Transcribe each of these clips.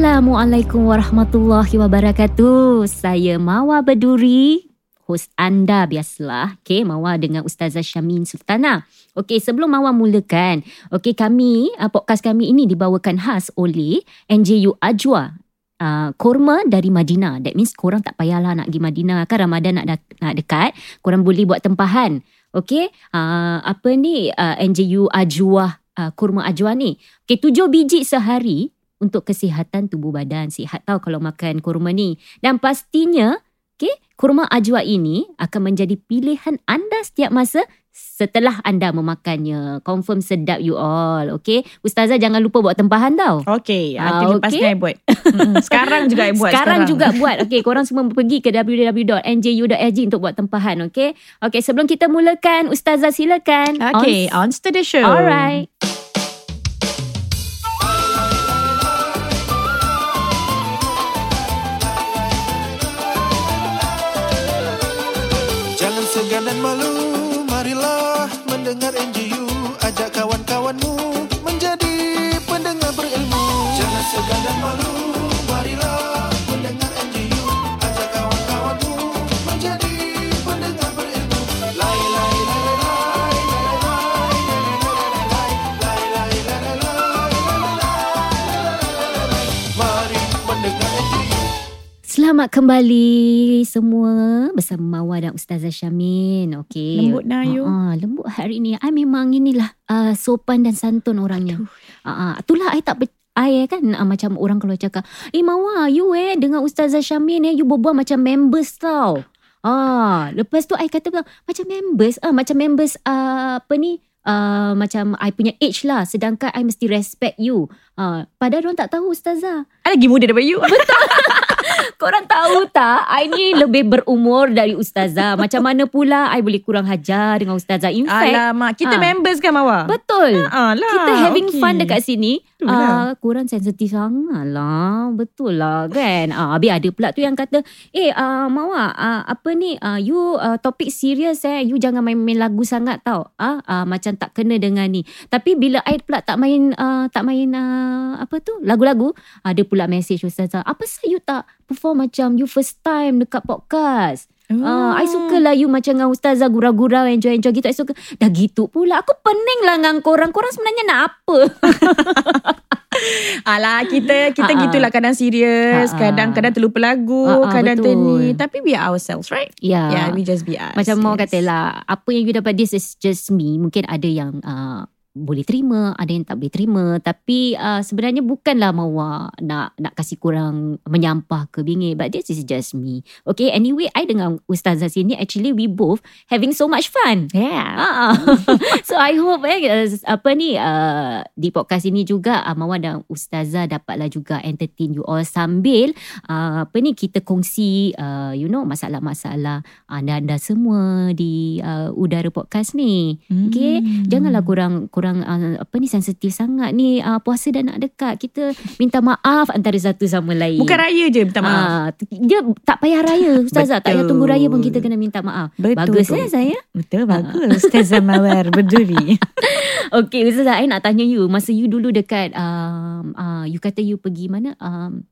Assalamualaikum warahmatullahi wabarakatuh. Saya Mawa Beduri, host anda biasalah. Okay, Mawa dengan Ustazah Syamin Sultana. Okay, sebelum Mawa mulakan, okay, kami, uh, podcast kami ini dibawakan khas oleh NJU Ajwa. Uh, korma dari Madinah. That means korang tak payahlah nak pergi Madinah. Kan Ramadan nak, nak dekat. Korang boleh buat tempahan. Okay, uh, apa ni uh, NJU Ajwa, uh, kurma Ajwa ni. Okay, tujuh biji sehari untuk kesihatan tubuh badan. Sihat tau kalau makan kurma ni. Dan pastinya, okay, kurma ajwa ini akan menjadi pilihan anda setiap masa setelah anda memakannya. Confirm sedap you all. Okay. Ustazah jangan lupa buat tempahan tau. Okey, Ah, nanti lepas okey. ni I buat. Mm-mm. Sekarang juga I buat. sekarang, juga buat. Okay, korang semua pergi ke www.nju.sg untuk buat tempahan. Okay. Okay, sebelum kita mulakan, Ustazah silakan. Okay, On- on to the show. Alright. Selamat kembali semua bersama Mawa dan Ustazah Syamin. Okey. Lembut dah, you. Ah, lembut hari ni. I memang inilah uh, sopan dan santun orangnya. Ah, uh, itulah I tak ber- I kan uh, macam orang kalau cakap, "Eh Mawa, you eh dengan Ustazah Syamin eh you berbual macam members tau." Ah, lepas tu I kata macam members, ah macam members uh, apa ni? Uh, macam I punya age lah Sedangkan I mesti respect you uh, Padahal orang tak tahu Ustazah I lagi muda daripada you. Korang tahu tak I ni lebih berumur dari Ustazah Macam mana pula I boleh kurang hajar dengan Ustazah In fact Alamak, kita Ah. members kan Mawa? Betul Ah, lah. Kita having okey. fun dekat sini Itulah. uh, Korang sensitif sangat lah Betul lah kan uh, Habis ada pula tu yang kata Eh uh, Mawa uh, Apa ni uh, You uh, topik serius eh You jangan main-main lagu sangat tau uh, uh, Macam tak kena dengan ni Tapi bila I pula tak main uh, Tak main uh, Apa tu Lagu-lagu Ada pula message Ustazah Apa sah you tak Perform macam You first time dekat podcast Oh. Ah, I suka lah you macam dengan ustazah gurau-gurau enjoy-enjoy gitu. I suka. Dah gitu pula. Aku pening lah dengan korang. Korang sebenarnya nak apa? Alah, kita kita Ah, ah. gitulah kadang serius, Ah, ah. kadang-kadang terlupa lagu, Ah, ah, kadang betul. terni. Tapi we are ourselves, right? Ya. Yeah, we just be us. Macam mau yes. kata lah, apa yang you dapat this is just me. Mungkin ada yang uh, boleh terima, ada yang tak boleh terima. Tapi uh, sebenarnya bukanlah mawa nak nak kasih kurang menyampah ke bingit. But this is just me. Okay, anyway, I dengan Ustazah sini actually we both having so much fun. Yeah. Ah, so I hope eh uh, apa ni uh, di podcast ini juga uh, Mawar dan Ustazah dapatlah juga entertain you all sambil uh, apa ni kita kongsi uh, you know masalah-masalah anda-anda semua di uh, udara podcast ni. Okay, Hmm. janganlah kurang kurang uh, apa ni sensitif sangat ni uh, puasa dah nak dekat. Kita minta maaf antara satu sama lain. Bukan raya je minta maaf. Ah, dia tak payah raya Ustazah Tak payah Betul. tunggu raya pun kita kena minta maaf Betul Bagus eh saya Betul, bagus. Ustazah Mawar berduri. Okay Ustazah I nak tanya you Masa you dulu dekat um, uh, You kata you pergi mana um,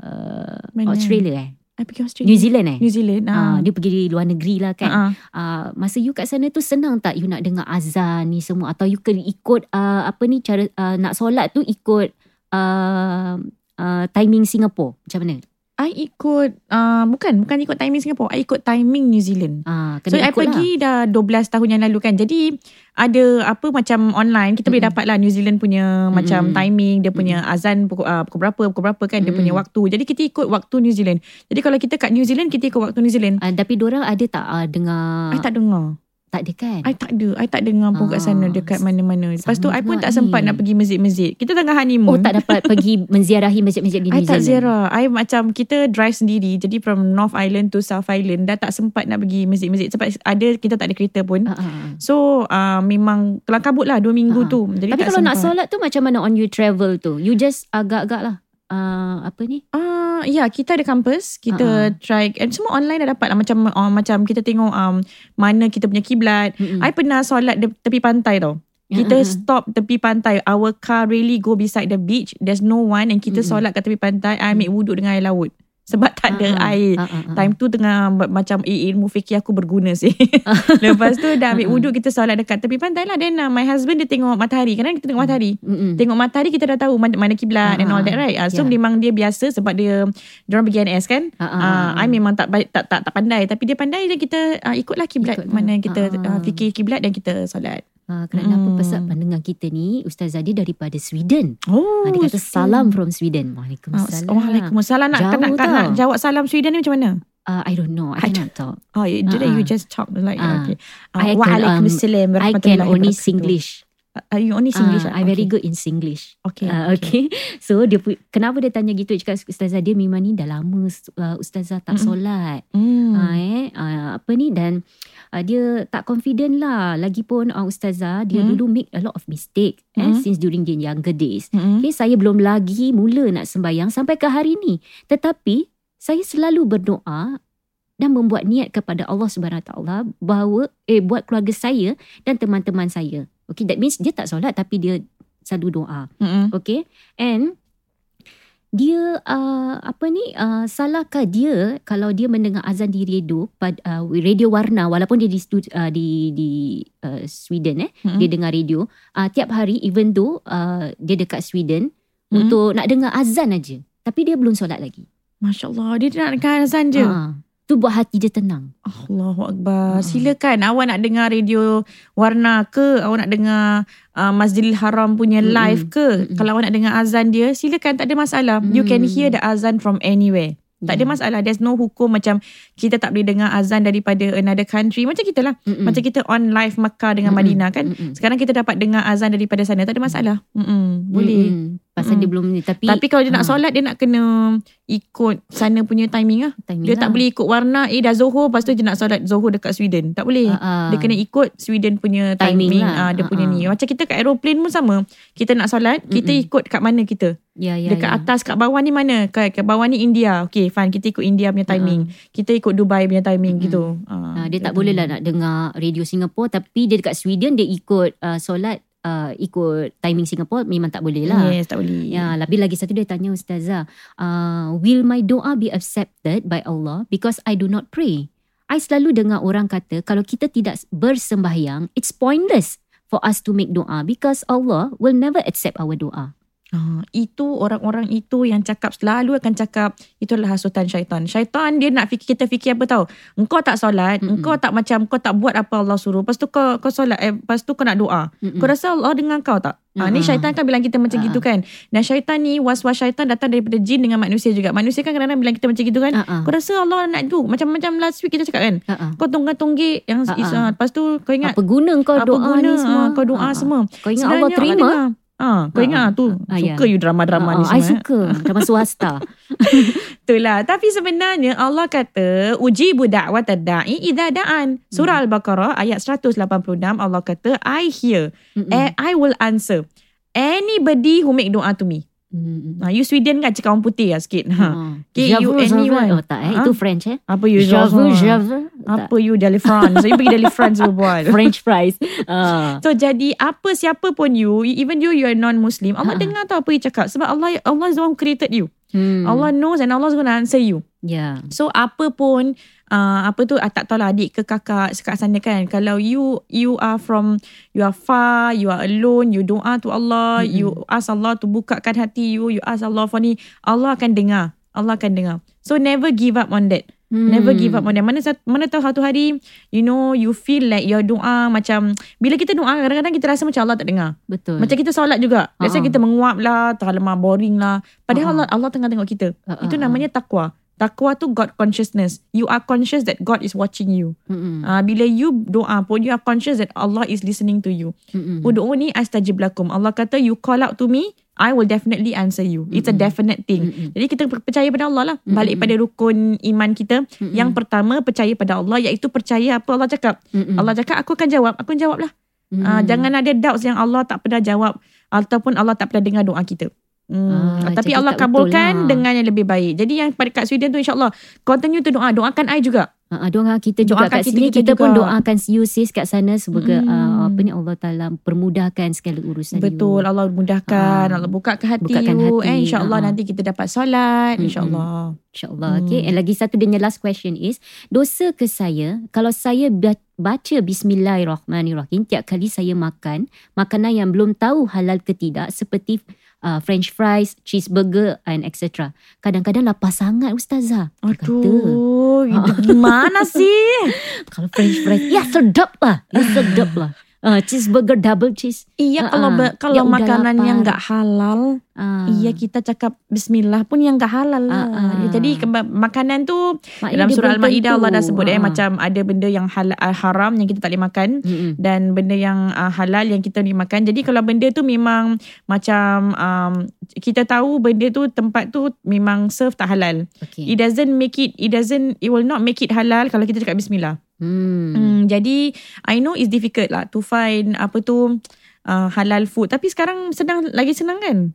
uh, Mana? Australia eh I pergi Australia. New Zealand eh New Zealand. Ah, Ah. dia pergi di luar negeri lah kan. Ah. Uh, masa you kat sana tu senang tak you nak dengar azan ni semua atau you kena ikut uh, apa ni cara uh, nak solat tu ikut uh, uh, timing Singapore macam mana? I ikut uh, bukan bukan ikut timing Singapore. I ikut timing New Zealand. Ah, So kena I ikut pergi dah 12 tahun yang lalu kan. Jadi ada apa macam online kita boleh Mm-mm. dapat lah New Zealand punya macam Mm-mm. timing, dia punya azan pukul, uh, pukul berapa, pukul berapa kan dia punya waktu. Jadi kita ikut waktu New Zealand. Jadi kalau kita kat New Zealand kita ikut waktu New Zealand. lah. Uh, tapi orang ada tak uh, dengar I tak dengar. Tak ada kan? I tak ada. I tak dengar pun kat sana Ah, dekat mana-mana. Lepas tu I pun tak sempat ni. nak pergi masjid-masjid. Kita tengah honeymoon. Oh tak dapat pergi menziarahi masjid-masjid di I New tak Zealand. ziarah. I macam kita drive sendiri. Jadi from North Island to South Island dah tak sempat nak pergi masjid-masjid sebab ada kita tak ada kereta pun. Ah, ah, ah. So uh, memang kelang kabut lah dua minggu Ah. tu. Jadi Tapi tak kalau nak sempat. solat tu macam mana on you travel tu? You just agak-agak lah. Uh, apa ni? Ah, ya kita ada kampus, kita Ah, try and semua online dah dapat lah macam uh, macam kita tengok um, mana kita punya kiblat. Mm-mm. I pernah solat de- tepi pantai tau. Kita ah. stop tepi pantai. Our car really go beside the beach. There's no one and kita Mm-mm. solat kat tepi pantai. I ambil wuduk dengan air laut. Sebab tak ada ah, air. ah. Time tu tengah macam eh, ilmu fikir aku berguna sih. Lepas tu dah ambil wuduk kita solat dekat tepi pantai lah. Then uh, my husband dia tengok matahari. Kadang kita tengok matahari. Mm-mm. Tengok matahari kita dah tahu mana, mana kiblat and Ah, all that right. Uh, so yeah. memang dia biasa sebab dia dia orang pergi NS kan. Ah, Uh. I memang tak, baik- tak tak tak pandai tapi dia pandai dan kita uh, ikutlah kiblat Ikut mana kita ah. uh, fikir kiblat dan kita solat. Ah, kerana apa Mm. pasal pendengar kita ni Ustazah dia daripada Sweden. Oh, Ah, dia kata salam from Sweden. Waalaikumsalam. Oh, Waalaikumsalam. Nak, Jauh nak, nak, nak jawab salam Sweden ni macam mana? Uh, I don't know. I, I cannot talk. Oh, you, uh, you just talk like Ah. okay. Uh, I can, um, Waalaikumsalam I can warahmatullahi only. Singlish. Are you only Singlish? Ah, I very good in Singlish. Okay. Ah, okay. So dia pu- kenapa dia tanya gitu cakap ustazah dia memang ni dah lama uh, ustazah tak Mm-mm. solat. Hmm. Ah, eh, ah, apa ni dan uh, dia tak confident lah. Lagipun uh, ustazah dia Mm. dulu make a lot of mistake eh, Mm. since during the younger days. Mm-mm. Okay, saya belum lagi mula nak sembahyang sampai ke hari ni. Tetapi saya selalu berdoa dan membuat niat kepada Allah Subhanahu Taala bahawa eh buat keluarga saya dan teman-teman saya. Okay, that means dia tak solat tapi dia selalu doa. Mm-mm. Okay, and dia uh, apa ni uh, salahkah dia kalau dia mendengar azan di radio pad, uh, radio warna walaupun dia di uh, di di uh, Sweden eh Mm-mm. dia dengar radio uh, tiap hari even though uh, dia dekat Sweden Mm. untuk nak dengar azan aja tapi dia belum solat lagi. Masya Allah. Dia nak dengar azan je. Ha. Tu buat hati dia tenang. Allahu Akbar. Ah. Silakan awak nak dengar radio warna ke, awak nak dengar uh, Masjidil Haram punya Mm-mm. live ke. Mm-mm. Kalau awak nak dengar azan dia, silakan tak ada masalah. You can Mm. hear the azan from anywhere. Tak ada masalah. There's no hukum macam kita tak boleh dengar azan daripada another country. Macam kita lah. Mm-mm. Macam kita on live Makkah dengan Mm-mm. Madinah kan. Mm-mm. Sekarang kita dapat dengar azan daripada sana. Tak ada masalah. Mm-mm. Boleh. Mm-mm. Pasal Mm-mm. dia belum ni tapi Tapi kalau dia nak Ah. solat, dia nak kena ikut sana punya timing lah. timing Dia lah. tak boleh ikut warna. Eh dah Zohor, lepas tu dia nak solat Zohor dekat Sweden. Tak boleh. Ah, ah. Dia kena ikut Sweden punya Timing timing. lah. Ah, dia Ah, punya ah. ni. Macam kita kat aeroplane pun sama. Kita nak solat, kita Mm-mm. ikut kat mana kita. ya, ya, Dekat ya. atas, kat bawah ni mana? Kat, kat bawah ni India. Okay, fine. Kita ikut India punya timing. Kita ikut Dubai punya timing Mm-mm. gitu. Ha, dia tak boleh lah nak dengar radio Singapore tapi dia dekat Sweden dia ikut uh, solat uh, ikut timing Singapore memang tak boleh lah. Yes, tak boleh. Ya, lebih lagi satu dia tanya Ustazah, uh, will my doa be accepted by Allah because I do not pray? I selalu dengar orang kata kalau kita tidak bersembahyang, it's pointless for us to make doa because Allah will never accept our doa. Ah, itu orang-orang itu yang cakap selalu akan cakap itu adalah hasutan syaitan. Syaitan dia nak fikir kita fikir apa tahu? Engkau tak solat, Mm-mm. engkau tak macam kau tak buat apa Allah suruh. Lepas tu kau kau solat eh lepas tu kau nak doa. Mm-mm. Kau rasa Allah dengan kau tak? Ha, ni syaitan kan bilang kita macam Ah. gitu kan. Dan syaitan ni was-was syaitan datang daripada jin dengan manusia juga. Manusia kan kadang-kadang bilang kita macam gitu kan. Ah. Kau rasa Allah nak tu macam-macam last week kita cakap kan. Ah. Kau tunggak-tunggik yang Ah, is, ah, lepas tu kau ingat Apa guna kau apa doa guna ni semua? ah, kau doa ah. semua. Kau ingat Allah terima? dengar. Ah, kau Ah, ingat ah. tu. Ah, ya. Suka you drama-drama ni Ah, semua. I eh. suka drama swasta. Itulah. Tapi sebenarnya Allah kata, ujibu da'wat da'i idza da'an. Surah Al-Baqarah ayat 186 Allah kata, I hear and I will answer anybody who make doa to me. Mm-mm. Ha, you Sweden kan cakap orang putih lah sikit. Ha. Ah. Okay, you Java, Java. anyone. Oh tak eh. Ah. Itu French eh. Apa you Java, Java? Java. Apa you dari France? So, you pergi dari France you buat. French fries. Ah. So jadi apa siapa pun you, even you you are non-Muslim, Allah Ha. dengar tau apa you cakap. Sebab Allah Allah is the one who created you. Hmm. Allah knows and Allah is going to answer you. Ya. So apa pun uh, apa tu uh, tak tahulah adik ke kakak sekat sana kan kalau you you are from you are far you are alone you doa to Allah Mm-mm. you ask Allah to bukakan hati you you ask Allah for ni Allah akan dengar Allah akan dengar so never give up on that Never give up on that. Mana mana tahu satu hari you know you feel like your doa macam bila kita doa kadang-kadang kita rasa macam Allah tak dengar. Betul. Macam kita solat juga. Say Ha-ha. kita menguap lah, terlalu boring lah. Padahal Ha-ha. Allah Allah tengah tengok kita. Ha-ha. Itu namanya takwa. Takwa tu God consciousness. You are conscious that God is watching you. Mm-mm. Uh, bila you doa pun, you are conscious that Allah is listening to you. Mm-mm. Udu'uni astajib lakum. Allah kata, you call out to me, I will definitely answer you. It's a definite thing. Mm-mm. Jadi kita percaya pada Allah lah. Balik pada rukun iman kita. Yang pertama, percaya pada Allah. Iaitu percaya apa Allah cakap. Mm-mm. Allah cakap, aku akan jawab. Aku akan jawab lah. Uh, jangan ada doubts yang Allah tak pernah jawab. Ataupun Allah tak pernah dengar doa kita. Hmm. Ah, Tapi jadi Allah kabulkan lah. dengan yang lebih baik. Jadi yang pada kat Sweden tu insyaAllah. Continue to doa. Doakan I juga. Uh, doakan kita juga Doakan kat kita- sini kita kita, pun juga. doakan you sis kat sana semoga Mm. uh, apa ni Allah Taala permudahkan segala urusan Betul. you. Allah mudahkan. Ah. Allah bukakan hati Bukakan you. hati. Eh, InsyaAllah Ah. nanti kita dapat solat. Mm-mm. InsyaAllah. InsyaAllah. Hmm. Okay. And lagi satu dia last question is, dosa ke saya kalau saya ba- baca Bismillahirrahmanirrahim tiap kali saya makan makanan yang belum tahu halal ke tidak seperti uh, french fries, cheeseburger and etc. Kadang-kadang lapar sangat Ustazah. Kata, Aduh. Itu gimana sih? kalau french fries, ya sedap lah. Ya sedap lah. Uh, cheeseburger double cheese. Iya Ah, kalau ah. ba- kalau Ya, makanan yang enggak halal, Uh, iya kita cakap bismillah pun yang enggak halal lah. Ah, ah. Ya, Jadi makanan tu maknanya dalam surah Al-Maidah. Allah dah sebut eh Ah. macam ada benda yang halal, haram yang kita tak boleh makan Mm-mm. dan benda yang uh, halal yang kita boleh makan. Jadi kalau benda tu memang macam um, kita tahu benda tu tempat tu memang serve tak halal. Okay. It doesn't make it it doesn't it will not make it halal kalau kita cakap bismillah. Hmm. Hmm, jadi I know it's difficult lah to find apa tu uh, halal food. Tapi sekarang senang lagi senang kan?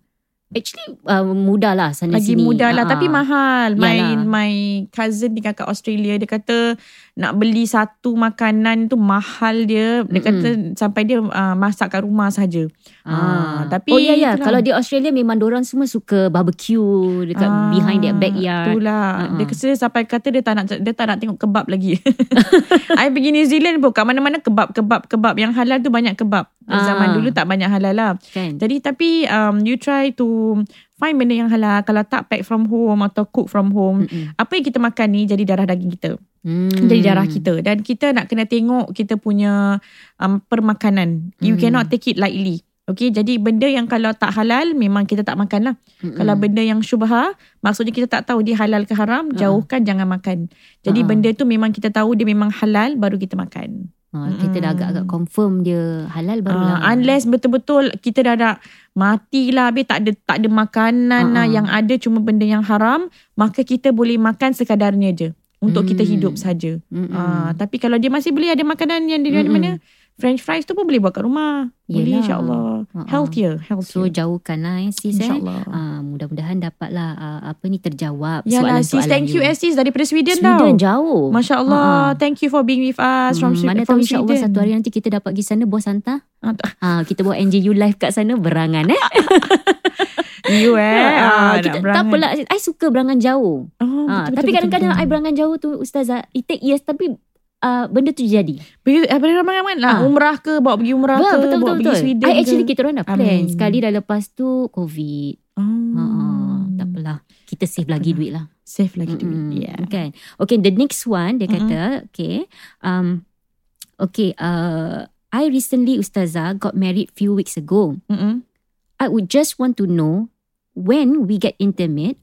Actually uh, mudah lah sana Lagi sini. mudah lah Ah, tapi ah. mahal. My Yalah. my cousin tinggal kat Australia dia kata nak beli satu makanan tu mahal dia. Dia kata sampai dia uh, masak kat rumah saja. Ah, tapi oh ya ya itulah. kalau di Australia memang orang semua suka barbecue dekat Ah, behind their backyard. Itulah. Ah, Dia ah. kata sampai kata dia tak nak dia tak nak tengok kebab lagi. I pergi New Zealand pun kat mana-mana kebab kebab kebab yang halal tu banyak kebab. Ah. Zaman dulu tak banyak halal lah. Kan? Jadi tapi um, you try to find benda yang halal. Kalau tak pack from home atau cook from home. Mm-mm. Apa yang kita makan ni jadi darah daging kita. Hmm. Jadi darah kita. Dan kita nak kena tengok kita punya um, permakanan. You Hmm. cannot take it lightly. Okay, jadi benda yang kalau tak halal memang kita tak makan lah. Mm-mm. Kalau benda yang syubha, maksudnya kita tak tahu dia halal ke haram, jauhkan jangan makan. Jadi Ha. benda tu memang kita tahu dia memang halal baru kita makan. Ah, kita dah agak-agak confirm dia halal baru Uh, lah. unless betul-betul kita dah ada mati lah habis tak ada tak ada makanan Ha, lah ha. yang ada cuma benda yang haram, maka kita boleh makan sekadarnya je untuk kita Hmm. hidup saja. Mm-mm. Uh, tapi kalau dia masih boleh ada makanan yang di Mm-mm. mana French fries tu pun boleh buat kat rumah. Boleh Yelah. insyaAllah. Ha, ha. Healthier. So Healthier. jauhkan lah eh sis eh. InsyaAllah. Ah, mudah-mudahan dapatlah uh, apa ni terjawab Yalah sis, soalan-soalan thank you eh sis daripada Sweden, Sweden tau. jauh. Masya Allah. Ha. Thank you for being with us from, Hmm, mana from tahu insyaAllah Sweden. satu hari nanti kita dapat pergi sana bos hantar. Tak- Ah, kita buat NJU live kat sana berangan eh. You eh. Ah, Ah, kita, tak apalah. I suka berangan jauh. Oh, Ah, betul, tapi betul, kadang-kadang betul, I berangan jauh tu Ustazah. It take years tapi uh, benda tu jadi. Pergi apa ramai kan lah Ah. umrah ke bawa pergi umrah Betul, ke betul, bawa betul, pergi betul. Sweden I ke. actually kita orang dah plan. Amin. Sekali dah lepas tu COVID. oh. Ah, tak apalah. Kita save lagi duit lah. Save lagi duit. Mm-mm, Yeah. Kan. Okay, the next one dia Mm-mm. kata, okay, um, okay, uh, I recently Ustazah got married few weeks ago. Mm-mm. I would just want to know when we get intimate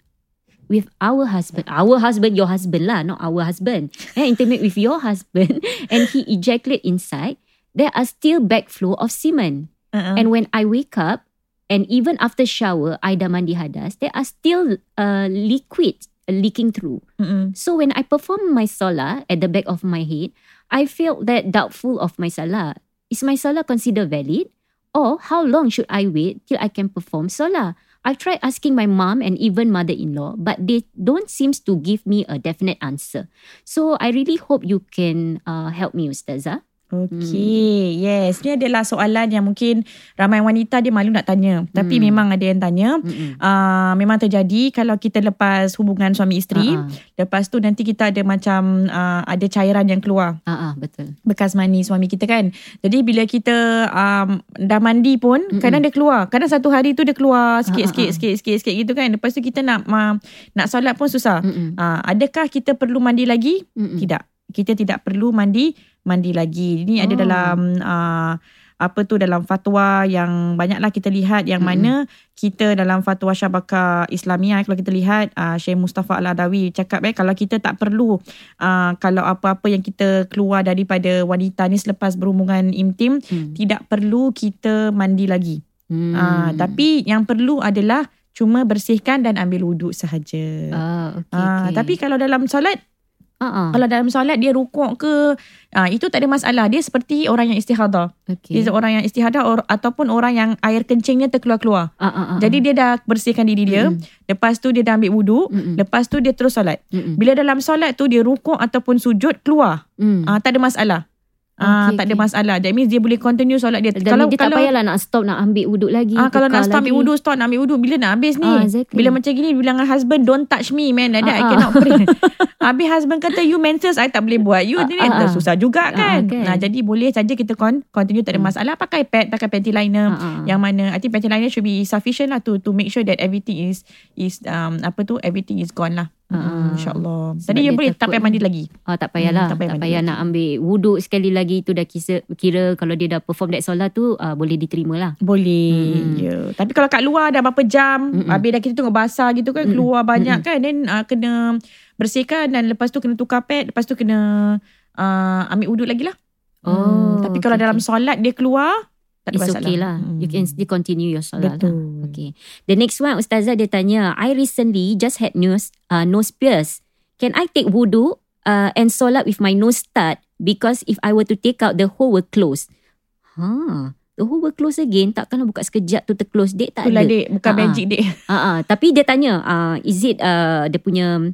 with our husband, our husband, your husband lah, not our husband. Eh, intimate with your husband and he ejaculate inside, there are still backflow of semen. Uh-uh. And when I wake up, and even after shower, I dah mandi hadas, there are still uh, liquid leaking through. Mm-mm. So when I perform my salah at the back of my head, I felt that doubtful of my salah. Is my salah considered valid? Or how long should I wait till I can perform salah? I've tried asking my mom and even mother-in-law, but they don't seem to give me a definite answer. So I really hope you can uh, help me, Ustazah. Okay, yes. Ni adalah soalan yang mungkin ramai wanita dia malu nak tanya. Tapi Hmm. memang ada yang tanya. Mm-mm. Uh, memang terjadi kalau kita lepas hubungan suami isteri. Ah, Lepas tu nanti kita ada macam uh, ada cairan yang keluar. ah, betul. bekas mani suami kita kan. Jadi bila kita um, dah mandi pun Mm-mm. kadang dia keluar. Kadang satu hari tu dia keluar sikit-sikit ah, ah. sikit-sikit sikit gitu kan. Lepas tu kita nak uh, nak solat pun susah. Mm-mm. Uh, adakah kita perlu mandi lagi? Mm-mm. Tidak. Kita tidak perlu mandi mandi lagi. Ini ada Oh. dalam uh, apa tu dalam fatwa yang banyaklah kita lihat yang Mm-mm. mana kita dalam fatwa Syabaka Islamiah kalau kita lihat uh, Syekh Mustafa Al-Adawi cakap eh kalau kita tak perlu uh, kalau apa-apa yang kita keluar daripada wanita ni selepas berhubungan intim Hmm. tidak perlu kita mandi lagi. Hmm. Ah, tapi yang perlu adalah cuma bersihkan dan ambil wuduk sahaja. Ah, okay, Ah, okay. tapi kalau dalam solat, ah. kalau dalam solat dia rukuk ke, ah, itu tak ada masalah. Dia seperti orang yang istihadah. okay. Dia orang yang istihadah or, ataupun orang yang air kencingnya terkeluar-keluar. ah, Jadi dia dah bersihkan diri dia. Mm-mm. Lepas tu dia dah ambil wuduk. Mm-mm. Lepas tu dia terus solat. Mm-mm. Bila dalam solat tu dia rukuk ataupun sujud keluar. Hmm. Ah, tak ada masalah. Ah, Okay, tak ada okay. masalah. That means dia boleh continue solat dia. Dan kalau, dia tak payahlah nak stop nak ambil wuduk lagi. Ah kalau nak stop ambil lagi. wuduk stop nak ambil wuduk bila nak habis ni. Ah, exactly. Bila macam gini bilang dengan husband don't touch me man. Like that I Ah, cannot pray. habis husband kata you menses I tak boleh buat. You Ah, ni ah, ah. susah juga Ah, kan. kan. Nah jadi boleh saja kita con- continue tak ada Hmm. masalah pakai pad pakai panty liner. Ah, ah. Yang mana I think panty liner should be sufficient lah to to make sure that everything is is um apa tu everything is gone lah. Hmm, InsyaAllah. Tadi you dia boleh tak payah mandi lagi. Ah, tak payahlah. Hmm, tak tak payah payah, mandi nak ambil wuduk sekali lagi tu dah kira, kira kalau dia dah perform that solat tu ah, boleh diterima lah. Boleh Mm-mm. je. Tapi kalau kat luar dah berapa jam, Mm-mm. habis dah kita tengok basah gitu kan, Mm-mm. keluar banyak kan, then uh, kena bersihkan dan lepas tu kena tukar pad, lepas tu kena uh, ambil wuduk lagi lah. Oh, Hmm, Tapi kalau okay, dalam solat dia keluar, tak It's okay lah. You can Hmm. still continue your solat Betul. lah. Okay. The next one Ustazah dia tanya, I recently just had nose uh, nose pierce. Can I take wudu uh, and solat with my nose start because if I were to take out the hole will close. Ha, the hole will close again. Takkanlah buka sekejap tu terclose. Dek tak Itulah ada. dek, bukan ah. magic dek. Ah. tapi dia tanya, uh, is it uh, dia punya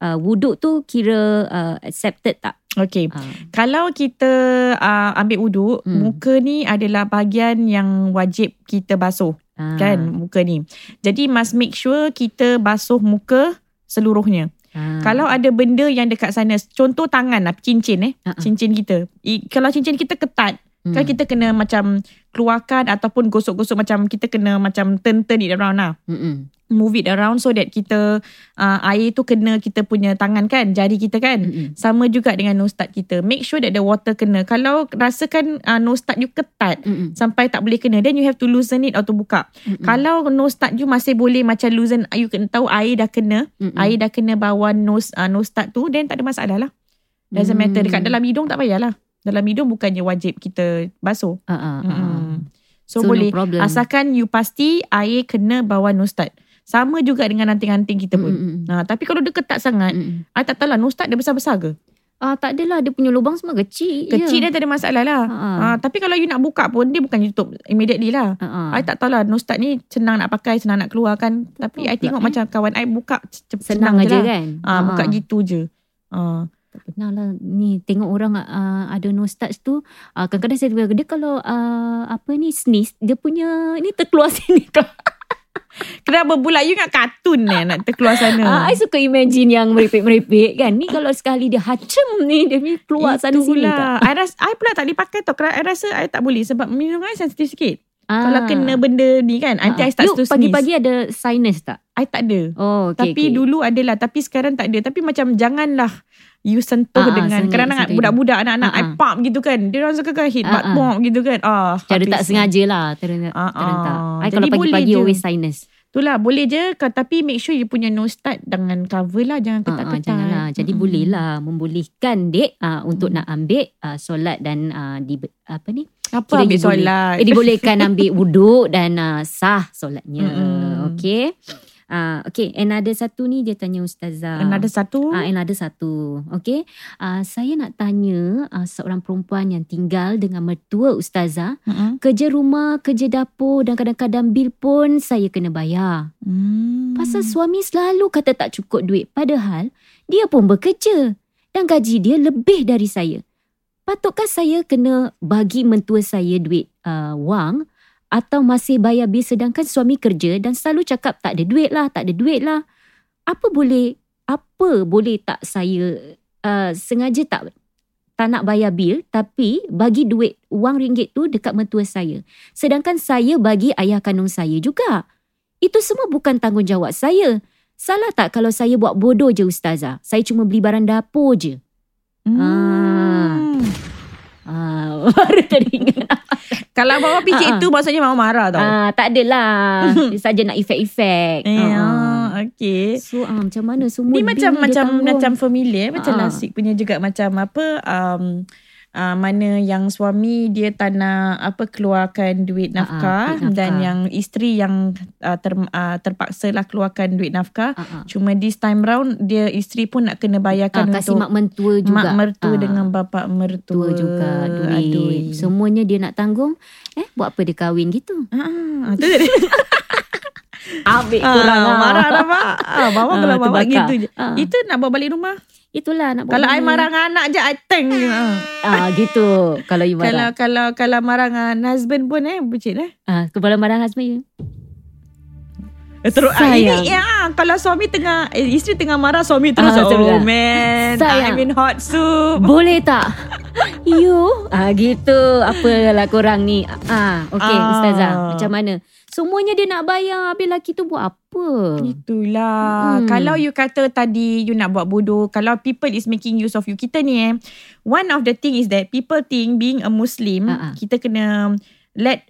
uh, wuduk tu kira uh, accepted tak? Okay. Uh, Kalau kita uh, ambil wuduk, Hmm. muka ni adalah bahagian yang wajib kita basuh. uh, Kan, muka ni. Jadi must make sure kita basuh muka seluruhnya. Uh, Kalau ada benda yang dekat sana, contoh tangan lah, cincin eh. Ah, ah. Cincin kita. I, kalau cincin kita ketat, hmm. kan kita kena macam keluarkan ataupun gosok-gosok macam kita kena macam turn-turn it around lah. Mm-mm. Move it around so that kita, uh, air tu kena kita punya tangan kan, jari kita kan. Mm-mm. Sama juga dengan nose start kita. Make sure that the water kena. Kalau rasakan uh, nose start you ketat, Mm-mm. sampai tak boleh kena, then you have to loosen it atau buka. Mm-mm. Kalau nose start you masih boleh macam loosen, you kena tahu air dah kena, Mm-mm. air dah kena bawah nose uh, nose start tu then tak ada masalah lah. Doesn't Hmm. matter dekat dalam hidung tak payahlah. Dalam hidung bukannya wajib kita basuh. Ah. Mm-mm. So, So, no boleh problem. asalkan you pasti air kena bawah nose start. Sama juga dengan anting-anting kita pun. Mm-mm. Nah, tapi kalau dia ketat sangat, Mm-mm. I tak tahu lah nose start dia besar-besar ke? Ah tak adalah dia punya lubang semua kecil. Kecil je. dia tak ada masalah lah. Ha, ha. Ah, tapi kalau you nak buka pun dia bukan tutup immediately lah. Ha, ha. I tak tahu lah nose start ni senang nak pakai, senang nak keluarkan. Tapi tahu I tengok pula, macam kawan I buka senang, je aja lah. kan. Ah, buka gitu je. Ah. Tak pernah lah ni tengok orang uh, ada touch tu uh, kadang-kadang saya dia kalau uh, apa ni sneeze dia punya ni terkeluar sini Kenapa pula you ingat kartun ni nak terkeluar sana? Ah, I suka imagine yang merepek-merepek kan. Ni kalau sekali dia hacem ni dia ni keluar sana sini tak? Itulah. I rasa I pula tak boleh pakai tau. Kerana I rasa I tak boleh sebab minum air sensitif sikit. Ah. Kalau kena benda ni kan, nanti I start you to sneeze. pagi-pagi ada sinus tak? I tak ada. Oh, okay, Tapi okay. dulu adalah tapi sekarang tak ada. Tapi macam janganlah you sentuh Ah, ah, dengan kadang-kadang sentuh budak-budak anak-anak Ah, I pump gitu kan. Dia orang suka hit Ah, butt ah. gitu kan. Ah, Cara tak sengaja lah terentak. Ah, ah. terentak. I Jadi kalau boleh pagi-pagi always sinus. Itulah boleh je tapi make sure you punya nose start dengan cover lah jangan ketat-ketat. janganlah. Jadi Mm-mm. boleh lah membolehkan dek uh, untuk Mm. nak ambil uh, solat dan uh, di apa ni? Apa Kira ambil you boleh. solat? Eh, dibolehkan ambil wuduk dan uh, sah solatnya. Mm-mm. Okay. Uh, okay, another satu ni dia tanya Ustazah. Another satu. Ah, another satu. Okay. Uh, saya nak tanya uh, seorang perempuan yang tinggal dengan mertua Ustazah. Mm-mm. Kerja rumah, kerja dapur dan kadang-kadang bil pun saya kena bayar. Hmm. Pasal suami selalu kata tak cukup duit. Padahal dia pun bekerja. Dan gaji dia lebih dari saya. Patutkah saya kena bagi mentua saya duit uh, wang atau masih bayar bil sedangkan suami kerja dan selalu cakap tak ada duit lah, tak ada duit lah. Apa boleh, apa boleh tak saya uh, sengaja tak tak nak bayar bil tapi bagi duit wang ringgit tu dekat mentua saya. Sedangkan saya bagi ayah kandung saya juga. Itu semua bukan tanggungjawab saya. Salah tak kalau saya buat bodoh je ustazah? Saya cuma beli barang dapur je. Hmm. Ah, baru teringat. Kalau Mama fikir Ah, ah. itu maksudnya Mama marah tau. Ah, tak adalah. Dia saja nak efek-efek. Eh, Ah. ah, okay. So ah, macam mana semua Ni macam macam macam familiar macam Ah. Lasik punya juga macam apa um, uh, mana yang suami dia tak nak apa keluarkan duit Ah, ah, nafkah, duit dan nafkah. yang isteri yang uh, ter, uh, terpaksa lah keluarkan duit nafkah. Ah, ah. Cuma this time round dia isteri pun nak kena Ah, bayarkan kasih untuk mak mentua juga. mak mertua Ah, dengan bapa mertua tua juga duit. Aduh. Semuanya dia nak tanggung. Eh, buat apa dia kahwin gitu? Ah, tu dia. Ambil Ah, kurang lah. marah dah mak. Ah, bawa Ah, kalau bawa gitu je. Ah. Itu nak bawa balik rumah. Itulah nak Kalau I marah dengan anak je I tank. Ah. Ah, gitu. Kalau you Kalau marah. kalau kalau marah dengan husband pun eh bucit eh. Ah, kepala marah husband you. Eh, Terus ah, Sayang. ini ya kalau suami tengah eh, isteri tengah marah suami terus Ah, oh terus. man Sayang. I'm in hot soup. Boleh tak? You ah gitu. Apalah korang ni? Ah, okey Ah. ustazah. Macam mana? Semuanya dia nak bayar. Habis lelaki tu buat apa? Itulah. Hmm. Kalau you kata tadi you nak buat bodoh, kalau people is making use of you, kita ni eh, one of the thing is that people think being a Muslim, ah. kita kena let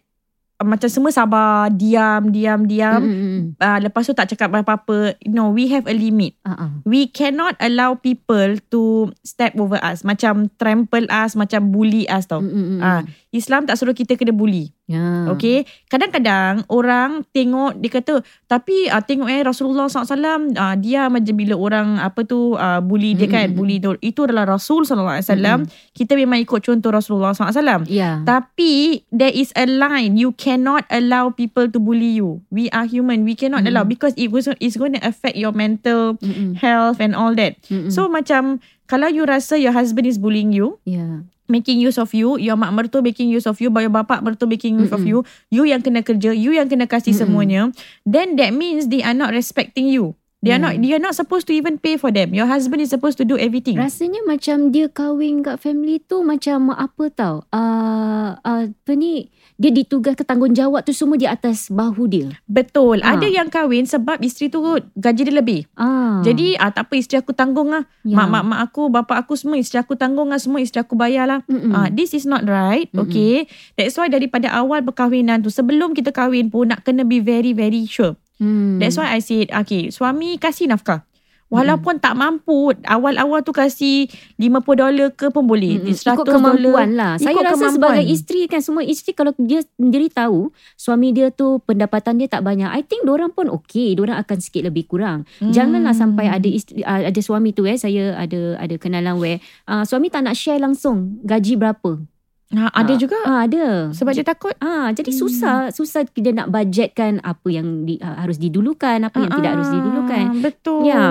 uh, macam semua sabar, diam, diam, diam. Mm, mm, mm. Uh, lepas tu tak cakap apa-apa. No, we have a limit. Ah. we cannot allow people to step over us macam trample us macam bully us tau Mm, mm, mm. ah Islam tak suruh kita kena bully Ya. okay kadang-kadang orang tengok dia kata tapi ah, tengok eh Rasulullah SAW ah, dia macam bila orang apa tu ah, bully dia Mm, kan bully tu itu adalah Rasul SAW kita memang ikut contoh Rasulullah SAW Ya. tapi there is a line you cannot allow people to bully you. We are human. We cannot Mm. allow because it was it's going to affect your mental Mm, mm. health and all that. Mm, mm. So macam kalau you rasa your husband is bullying you, ya. Making use of you, your mak mertua making use of you, your bapak mertua making use of Mm-mm. you, you yang kena kerja, you yang kena kasih Mm-mm. semuanya, then that means they are not respecting you. They are not they are not supposed to even pay for them. Your husband is supposed to do everything. Rasanya macam dia kahwin kat family tu macam apa tau. Uh, uh, apa ni, dia ditugaskan tanggungjawab tu semua di atas bahu dia. Betul. Ha. Ada yang kahwin sebab isteri tu gaji dia lebih. Ah. Jadi ah tak apa isteri aku tanggung lah. ya. Mak mak mak aku, bapa aku semua isteri aku tanggung lah semua isteri aku bayar lah. Mm-mm. Ah this is not right. Mm-mm. Okay. That's why daripada awal perkahwinan tu sebelum kita kahwin pun nak kena be very very sure. Hmm. That's why I said okay, suami kasih nafkah. Walaupun tak mampu awal-awal tu kasih 50 dolar ke pun boleh. Mm-mm. 100 Ikut kemampuan lah. Saya Ikut rasa kemampuan. sebagai isteri kan semua isteri kalau dia sendiri tahu suami dia tu pendapatan dia tak banyak. I think orang pun okey, orang akan sikit lebih kurang. Hmm. Janganlah sampai ada isteri, uh, ada suami tu eh saya ada ada kenalan where uh, suami tak nak share langsung gaji berapa. Ha, ada Ah, juga. Ah ada. Sebab dia takut. Ah, jadi Hmm. susah susah dia nak budgetkan apa yang di, uh, harus didulukan, apa yang tidak harus didulukan. Ah, Betul. Ya.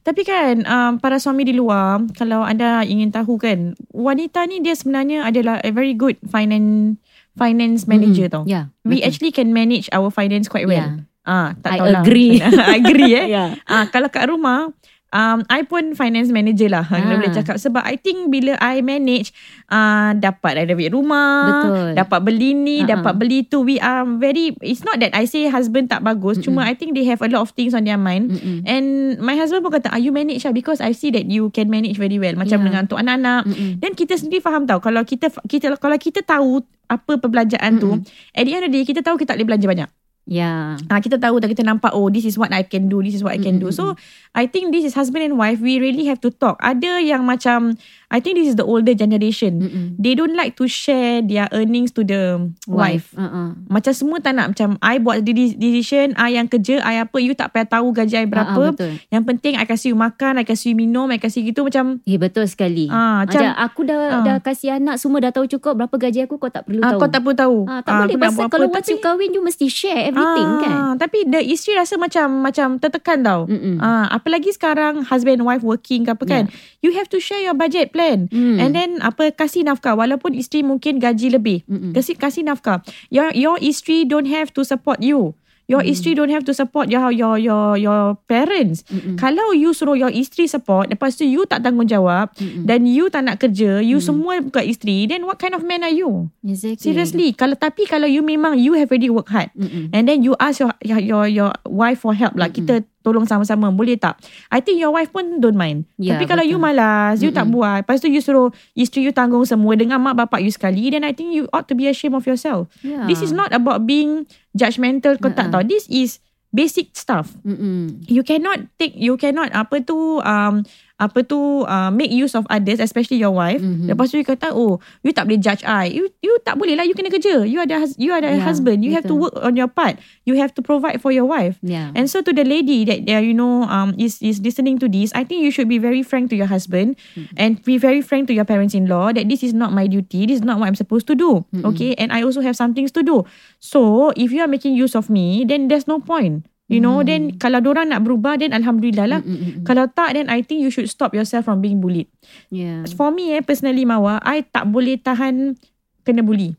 Tapi kan um, para suami di luar, kalau anda ingin tahu kan, wanita ni dia sebenarnya adalah a very good finance finance manager tau. Ya. We betul. actually can manage our finance quite well. Ya. Ah, tak I tahulah. agree. I agree eh. Ya. Ah, kalau kat rumah Um, I pun finance manager lah Ah. Kalau boleh cakap Sebab I think Bila I manage uh, Dapat renovate rumah Betul. Dapat beli ni Ah, Dapat beli tu We are very It's not that I say Husband tak bagus Mm-mm. Cuma I think they have a lot of things On their mind Mm-mm. And my husband pun kata ah, You manage lah Because I see that you can manage very well Macam Yeah. dengan untuk anak-anak Mm-mm. Dan kita sendiri faham tau Kalau kita kita Kalau kita tahu Apa perbelanjaan tu Mm-mm. At the end of the day Kita tahu kita tak boleh belanja banyak Ya. Ah kita tahu tak kita nampak oh this is what I can do this is what I can do. So I think this is husband and wife we really have to talk. Ada yang macam I think this is the older generation. Mm-mm. They don't like to share their earnings to the wife. Uh-uh. Macam semua tak nak macam I buat de- decision, I yang kerja, I apa you tak payah tahu gaji I berapa. ah, betul. yang penting I kasih you makan, I kasih you minum, I kasih gitu macam Eh betul sekali. ah Macam macam aku dah ah. dah kasih anak semua dah tahu cukup berapa gaji aku kau tak perlu ah, tahu. kau tak perlu tahu. Ah, tak Ah, boleh pasal kalau once you kahwin you mesti share everything ah, kan. Tapi the isteri rasa macam macam tertekan tau. Mm-mm. Ah, apalagi sekarang husband and wife working ke apa kan. You have to share your budget plan. Mm. And then apa kasih nafkah walaupun isteri mungkin gaji lebih. Mm-mm. Kasih kasih nafkah. Your your isteri don't have to support you. Your Mm. isteri don't have to support your your your your parents. Mm-mm. Kalau you suruh your isteri support, lepas tu you tak tanggungjawab Mm-mm. dan you tak nak kerja, you Mm. semua bukan isteri, then what kind of man are you? Exactly. Seriously, kalau tapi kalau you memang you have already work hard Mm-mm. and then you ask your your your, your wife for help lah. Mm-mm. Kita tolong sama-sama. Boleh tak? I think your wife pun don't mind. Ya, Tapi kalau you betul. malas, you tak Mm-mm. buat. Lepas tu you suruh isteri you tanggung semua dengan mak bapak you sekali. Then I think you ought to be ashamed of yourself. Yeah. This is not about being judgmental. Kau tak tahu. This is basic stuff. Mm-mm. You cannot take, you cannot apa tu, um, apa tu, uh, make use of others, especially your wife. Mhm. Lepas tu you kata, oh, you tak boleh judge I. You you tak boleh lah, you kena kerja. You ada you ada Ya, husband. You have to betul. work on your part. You have to provide for your wife. Yeah. And so to the lady that uh, you know um is is listening to this, I think you should be very frank to your husband and be very frank to your parents-in-law that this is not my duty, this is not what I'm supposed to do. Okay, and I also have some things to do. So if you are making use of me, then there's no point. You know, then kalau orang nak berubah, then alhamdulillah lah. Mm-mm. Kalau tak, then I think you should stop yourself from being bullied. Yeah. For me, eh, personally, Mawa, I tak boleh tahan kena bully.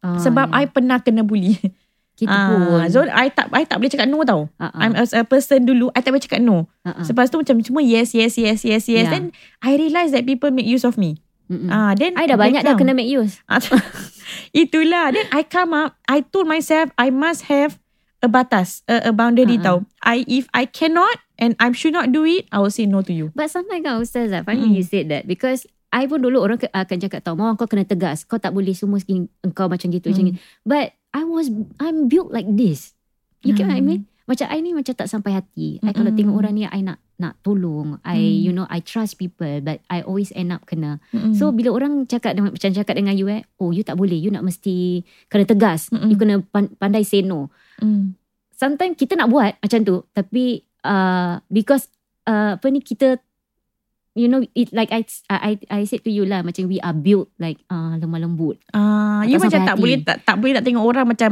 Ah, Sebab yeah. I pernah kena bully. Kita Ah, pun. so I tak I tak boleh cakap no tau. Ah. I'm as a person dulu I tak boleh cakap no. Ah, ah. Lepas tu macam cuma yes yes yes yes yes. Yeah. Then I realise that people make use of me. Mm-mm. Ah, then I dah banyak dah come. kena make use. Ah, Itulah. Then I come up. I told myself I must have a batas, a, a boundary Ah, tau. I if I cannot and I should not do it, I will say no to you. But sometimes kan Ustazah Funny Mm. you said that Because I pun dulu orang ke- akan cakap tau Mawar kau kena tegas Kau tak boleh semua segini, Engkau macam gitu macam Mm. ni But I was I'm built like this You get what I Mm. mean Macam I ni macam tak sampai hati I kalau Mm-mm. tengok orang ni I nak nak tolong I Mm. you know I trust people But I always end up kena Mm-mm. So bila orang cakap dengan, Macam cakap dengan you eh Oh you tak boleh You nak mesti Kena tegas Mm-mm. You kena pan- pandai say no Mm. sometimes kita nak buat macam tu tapi uh, because uh, apa ni kita you know it like I I I said to you lah macam we are built like uh, lemah lembut Ah, you Tak macam sampai tak hati. boleh tak, tak boleh nak tengok orang macam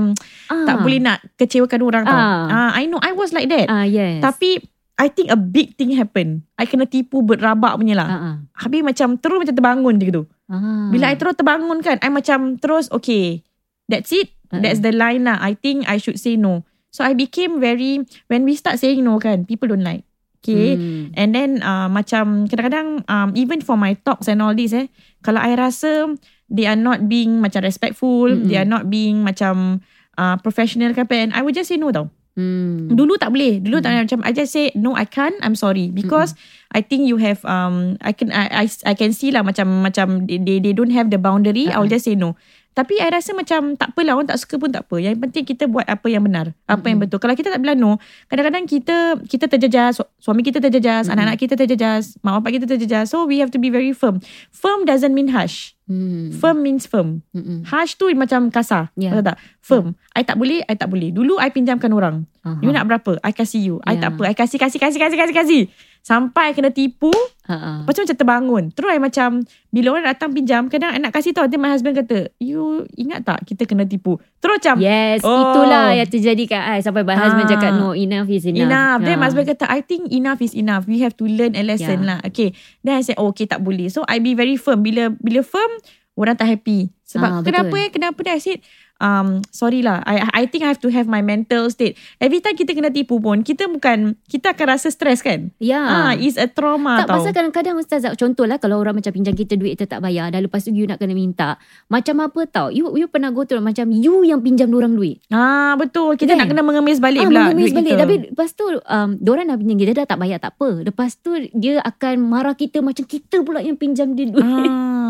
ah. tak boleh nak kecewakan orang tau. Ah. Ah, I know I was like that. ah yes Tapi I think a big thing happen. I kena tipu berabak punya lah. ah, ah. Habis macam terus macam terbangun je gitu. Ah. Bila I terus terbangun kan, I macam terus okay. That's it. Uh-uh. That's the line lah. I think I should say no. So I became very when we start saying no kan, people don't like. Okay. Hmm. And then uh, macam kadang-kadang um, even for my talks and all this eh, kalau I rasa they are not being macam respectful, Mm-mm. they are not being macam uh, professional ke apa, and I would just say no tau. Hmm. Dulu tak boleh. Dulu tak boleh macam I just say no I can't. I'm sorry because I think you have um I can I I, I can see lah macam macam they they, they don't have the boundary. I will just say no. Tapi I rasa macam tak apalah orang tak suka pun tak apa. Yang penting kita buat apa yang benar, apa yang betul. Kalau kita tak bilang no, kadang-kadang kita kita terjejas, su- suami kita terjejas, anak-anak kita terjejas, mak bapak kita terjejas. So we have to be very firm. Firm doesn't mean harsh. Hmm. Firm means firm. Mm-mm. Harsh tu macam kasar. Ya. Betul tak? Firm. I tak boleh, I tak boleh. Dulu I pinjamkan orang. Aha. You nak berapa? I kasih you. I Ya. tak apa. I kasih, kasih, kasih, kasih, kasih, kasih. Sampai kena tipu. Ah. Lepas tu macam terbangun. Terus I macam, bila orang datang pinjam, kadang I nak kasih tau. Nanti my husband kata, you ingat tak kita kena tipu? Terus macam, Yes, Oh. itulah yang terjadi kat I sampai my husband Ah. cakap no enough is enough. enough. Then my Ah. husband kata, I think enough is enough. We have to learn a lesson Yeah. lah. Okay. Then I said, oh, okay tak boleh. So I be very firm. Bila bila firm, orang tak happy. Sebab Ah, kenapa betul. eh? Kenapa dah I said, um, sorry lah. I I think I have to have my mental state. Every time kita kena tipu pun, kita bukan, kita akan rasa stress kan? Ya. Ah, it's a trauma Tak tau. pasal kadang-kadang Ustazah Contohlah kalau orang macam pinjam kita duit Kita tak bayar Dan lepas tu you nak kena minta Macam apa tau You you pernah go through Macam you yang pinjam orang duit Ah betul. Kita Kan? nak kena mengemis balik ah, pula mengemis duit balik kita. Tapi lepas tu um, Diorang dah pinjam kita Dah tak bayar tak apa Lepas tu Dia akan marah kita Macam kita pula yang pinjam dia duit Ah,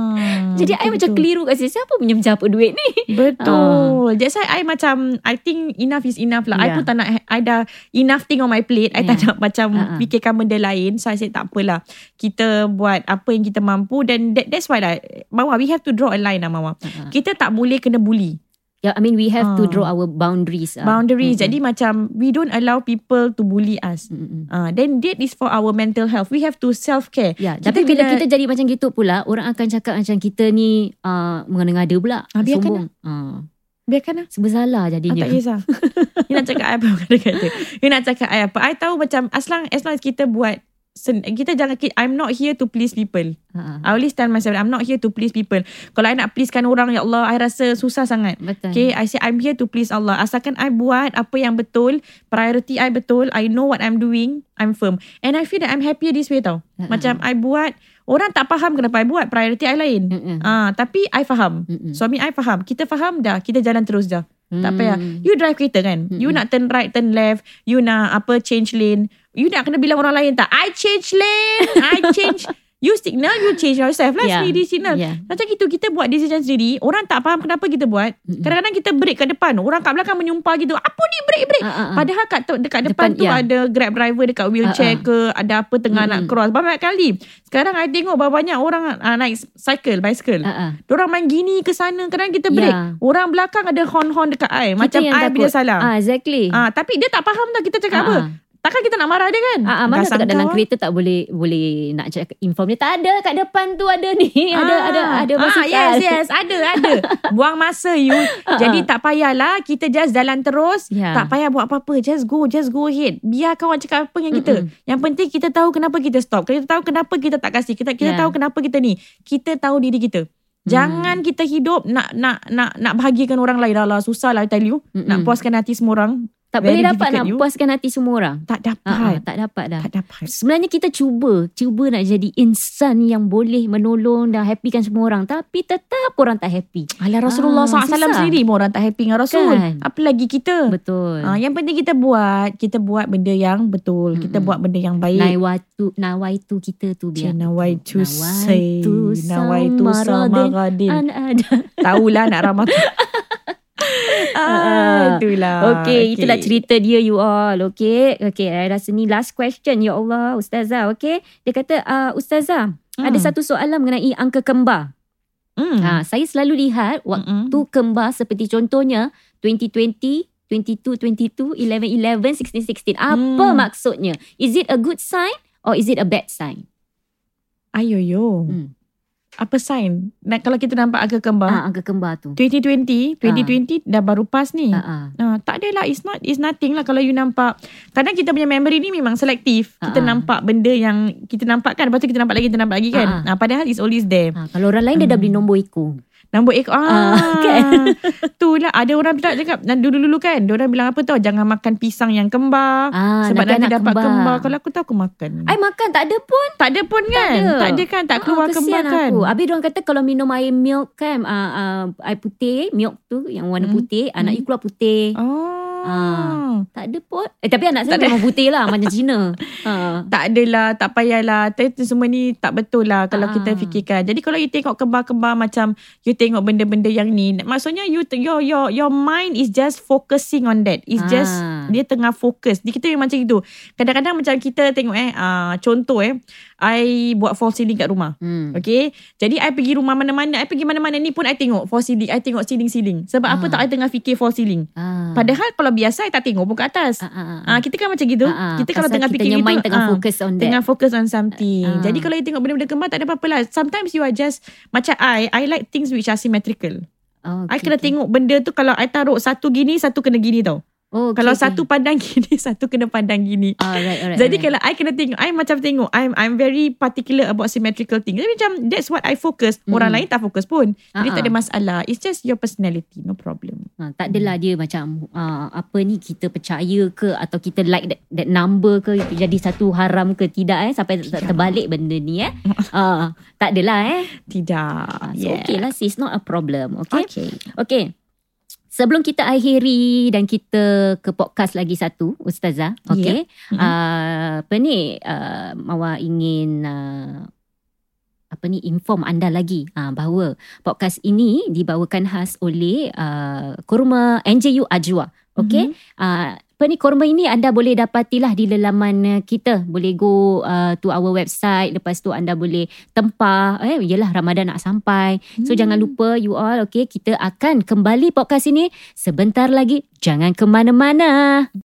Jadi I macam keliru kat sini Siapa pinjam siapa duit ni Betul. That's why I macam I think enough is enough lah. I Yeah. pun tak nak I dah enough thing on my plate. I tak nak macam Uh-uh. fikirkan benda lain. So I said tak apalah. Kita buat apa yang kita mampu dan that, that's why lah Mama we have to draw a line lah Mama. Ah. Kita tak boleh kena bully. Yeah, I mean we have to Ah. draw our boundaries. ah. Boundaries. Mm-mm. Jadi macam we don't allow people to bully us. Mm-mm. Ah, then that is for our mental health. We have to self care. Ya, Kita tapi bila kena- kita jadi macam gitu pula, orang akan cakap macam kita ni uh, mengada-ngada pula. Ah, biarkan sombong. Ah, biarkan lah. serba salah Ah, jadinya. tak kisah. you nak cakap apa kata-kata. You nak cakap I apa. I tahu macam as long as, long as kita buat kita jangan I'm not here to please people. Ah. I always tell myself I'm not here to please people. Kalau I nak pleasekan orang ya Allah I rasa susah sangat. Betul. Okay, I say I'm here to please Allah. Asalkan I buat apa yang betul, priority I betul, I know what I'm doing, I'm firm. And I feel that I'm happier this way tau. Uh-uh. Macam I buat, orang tak faham kenapa I buat, priority I lain. Mm-mm. Ah, tapi I faham. Mm-mm. Suami I faham. Kita faham dah, kita jalan terus dah. Tak Mm. payah. You drive kereta kan? You nak turn right, turn left, you nak apa change lane. You nak kena bilang orang lain tak I change lane I change You signal You change yourself lah Yeah. Sendiri signal Yeah. Macam gitu Kita buat decision sendiri Orang tak faham kenapa kita buat. Kadang-kadang kita break kat depan Orang kat belakang menyumpah gitu Apa ni break break Ah, ah, ah. Padahal kat dekat depan, Depan, tu ya. ada grab driver dekat wheelchair Ah, ah. ke ada apa tengah nak Mm-mm. cross banyak kali. Sekarang I tengok banyak orang uh, naik cycle bicycle. Ah, ah. Diorang main gini ke sana kadang kita break. Ya. Orang belakang ada horn-horn dekat I macam I bila takut. salah. Ah, exactly. Ah tapi dia tak faham tau kita cakap Ah, apa. Ah. Takkan kita nak marah dia kan? Ah, ah, mana dekat dalam kereta tak boleh boleh nak cakap inform dia. Tak ada kat depan tu ada ni. Ada ada ada ah, basikal. yes yes. Ada ada. Buang masa you. Jadi tak payahlah kita just jalan terus. Ya. tak payah buat apa-apa. Just go just go ahead. Biar kawan cakap apa yang kita. Mm-mm. yang penting kita tahu kenapa kita stop. Kita tahu kenapa kita tak kasih. Kita kita Ya. tahu kenapa kita ni. Kita tahu diri kita. Jangan kita hidup nak nak nak nak bahagikan orang lain. Dah lah susah lah I tell you. Mm-mm. nak puaskan hati semua orang tak very boleh dapat nak you. puaskan hati semua orang. tak Ah, ah, dapat tak dapat dah. tak dapat Sebenarnya kita cuba, cuba nak jadi insan yang boleh menolong dan happykan semua orang. Tapi tetap orang tak happy. Alah Rasulullah Ah, SAW susah. sendiri pun orang tak happy dengan Rasul Kan? apa lagi kita Betul. Ah, yang penting kita buat, kita buat benda yang betul. Kita Mm-mm. buat benda yang baik. Nawaitu, nawaitu kita tu biar. Nawaitu say, Nawaitu samaradin. samaradin. Tahulah nak ramah. ah, itulah. Okay, itulah cerita dia you all. Okay, okay. I rasa ni last question. Ya Allah, Ustazah. Okay. Dia kata, uh, Ustazah, Hmm. ada satu soalan mengenai angka kembar. Hmm. Ha, saya selalu lihat waktu Mm-mm. kembar seperti contohnya 2020, 22, 22, 11, 11, 16, 16. Apa Hmm. maksudnya? Is it a good sign or is it a bad sign? Ayo yo. Hmm. Apa sign? Nak kalau kita nampak angka kembar. Ah, angka kembar tu. 2020, 2020 dah baru pas ni. Ah, ah. Ah, tak adalah it's not it's nothing lah kalau you nampak kadang kita punya memory ni memang selektif kita Ah, ah. nampak benda yang kita nampak kan lepas tu kita nampak lagi kita nampak lagi kan Ah, ah, padahal it's always there Ha, kalau orang lain dia dah Hmm. beli nombor ekor. Nombor ekor ah, Ah, kan? Tu lah Ada orang pula cakap Dulu-dulu kan Diorang bilang apa tau Jangan makan pisang yang kembar Ah, Sebab nanti, anak dapat kembar. kembar. Kalau aku tahu aku makan I makan tak ada pun. Tak ada pun kan ada. Tak ada kan Tak keluar Ah, kembar kesian kan aku. Habis diorang kata kalau minum air milk kan, uh, uh, air putih, milk tu yang warna Hmm. putih, anak Hmm. you keluar putih. Oh Ah. Tak ada pun. Eh tapi anak saya Tak ada. memang putih lah macam Cina. Ha. tak adalah Tak payahlah Tapi semua ni Tak betul lah Kalau Ah. kita fikirkan Jadi kalau you tengok kembar-kembar Macam You tengok benda-benda yang ni Maksudnya you Your your your mind is just focusing on that It's just Ah. Dia tengah fokus Dia kita memang macam itu Kadang-kadang macam kita tengok eh uh, Contoh eh I buat false ceiling kat rumah Hmm. Okay Jadi I pergi rumah mana-mana I pergi mana-mana ni pun I tengok false ceiling I tengok ceiling-ceiling Sebab apa Ah. tak I tengah fikir false ceiling Ah. Padahal kalau biasa I tak tengok pun ke atas Ah, ah, ah. Ah kita kan macam gitu. Ah, ah. kita kalau tengah kita fikir gitu, mind tengah ah, fokus on that. tengah fokus on something. Ah. Jadi kalau you tengok benda-benda kembar tak ada apa-apa lah. Sometimes you are just macam I, I like things which are symmetrical. Oh, I okay, kena okay. tengok benda tu kalau I taruh satu gini, satu kena gini tau. Oh, okay, kalau okay. satu pandang gini, satu kena pandang gini. Alright, alright. Jadi alright. kalau I kena tengok, I macam tengok, I'm I'm very particular about symmetrical things. Jadi macam that's what I focus. Orang Hmm. lain tak fokus pun. Jadi Ah, tak ada ah. masalah. It's just your personality, no problem. Ha, tak adalah dia macam uh, apa ni kita percaya ke atau kita like that, that number ke jadi satu haram ke tidak eh sampai Tidak. terbalik benda ni eh. uh, tak adalah eh. Tidak. So okay lah sis not a problem. Okay. Okay. Okay. Sebelum kita akhiri dan kita ke podcast lagi satu Ustazah. Okay. Mhm. Uh, apa ni uh, Mawa ingin uh, apa ni inform anda lagi uh, bahawa podcast ini dibawakan khas oleh uh, kurma NJU Ajwa. Okay. Mhm. Uh, apa ni kurma ini anda boleh dapatilah di laman uh, kita. Boleh go uh, to our website. Lepas tu anda boleh tempah. Eh, yelah Ramadan nak sampai. So Hmm. jangan lupa you all okay. Kita akan kembali podcast ini sebentar lagi. Jangan ke mana-mana.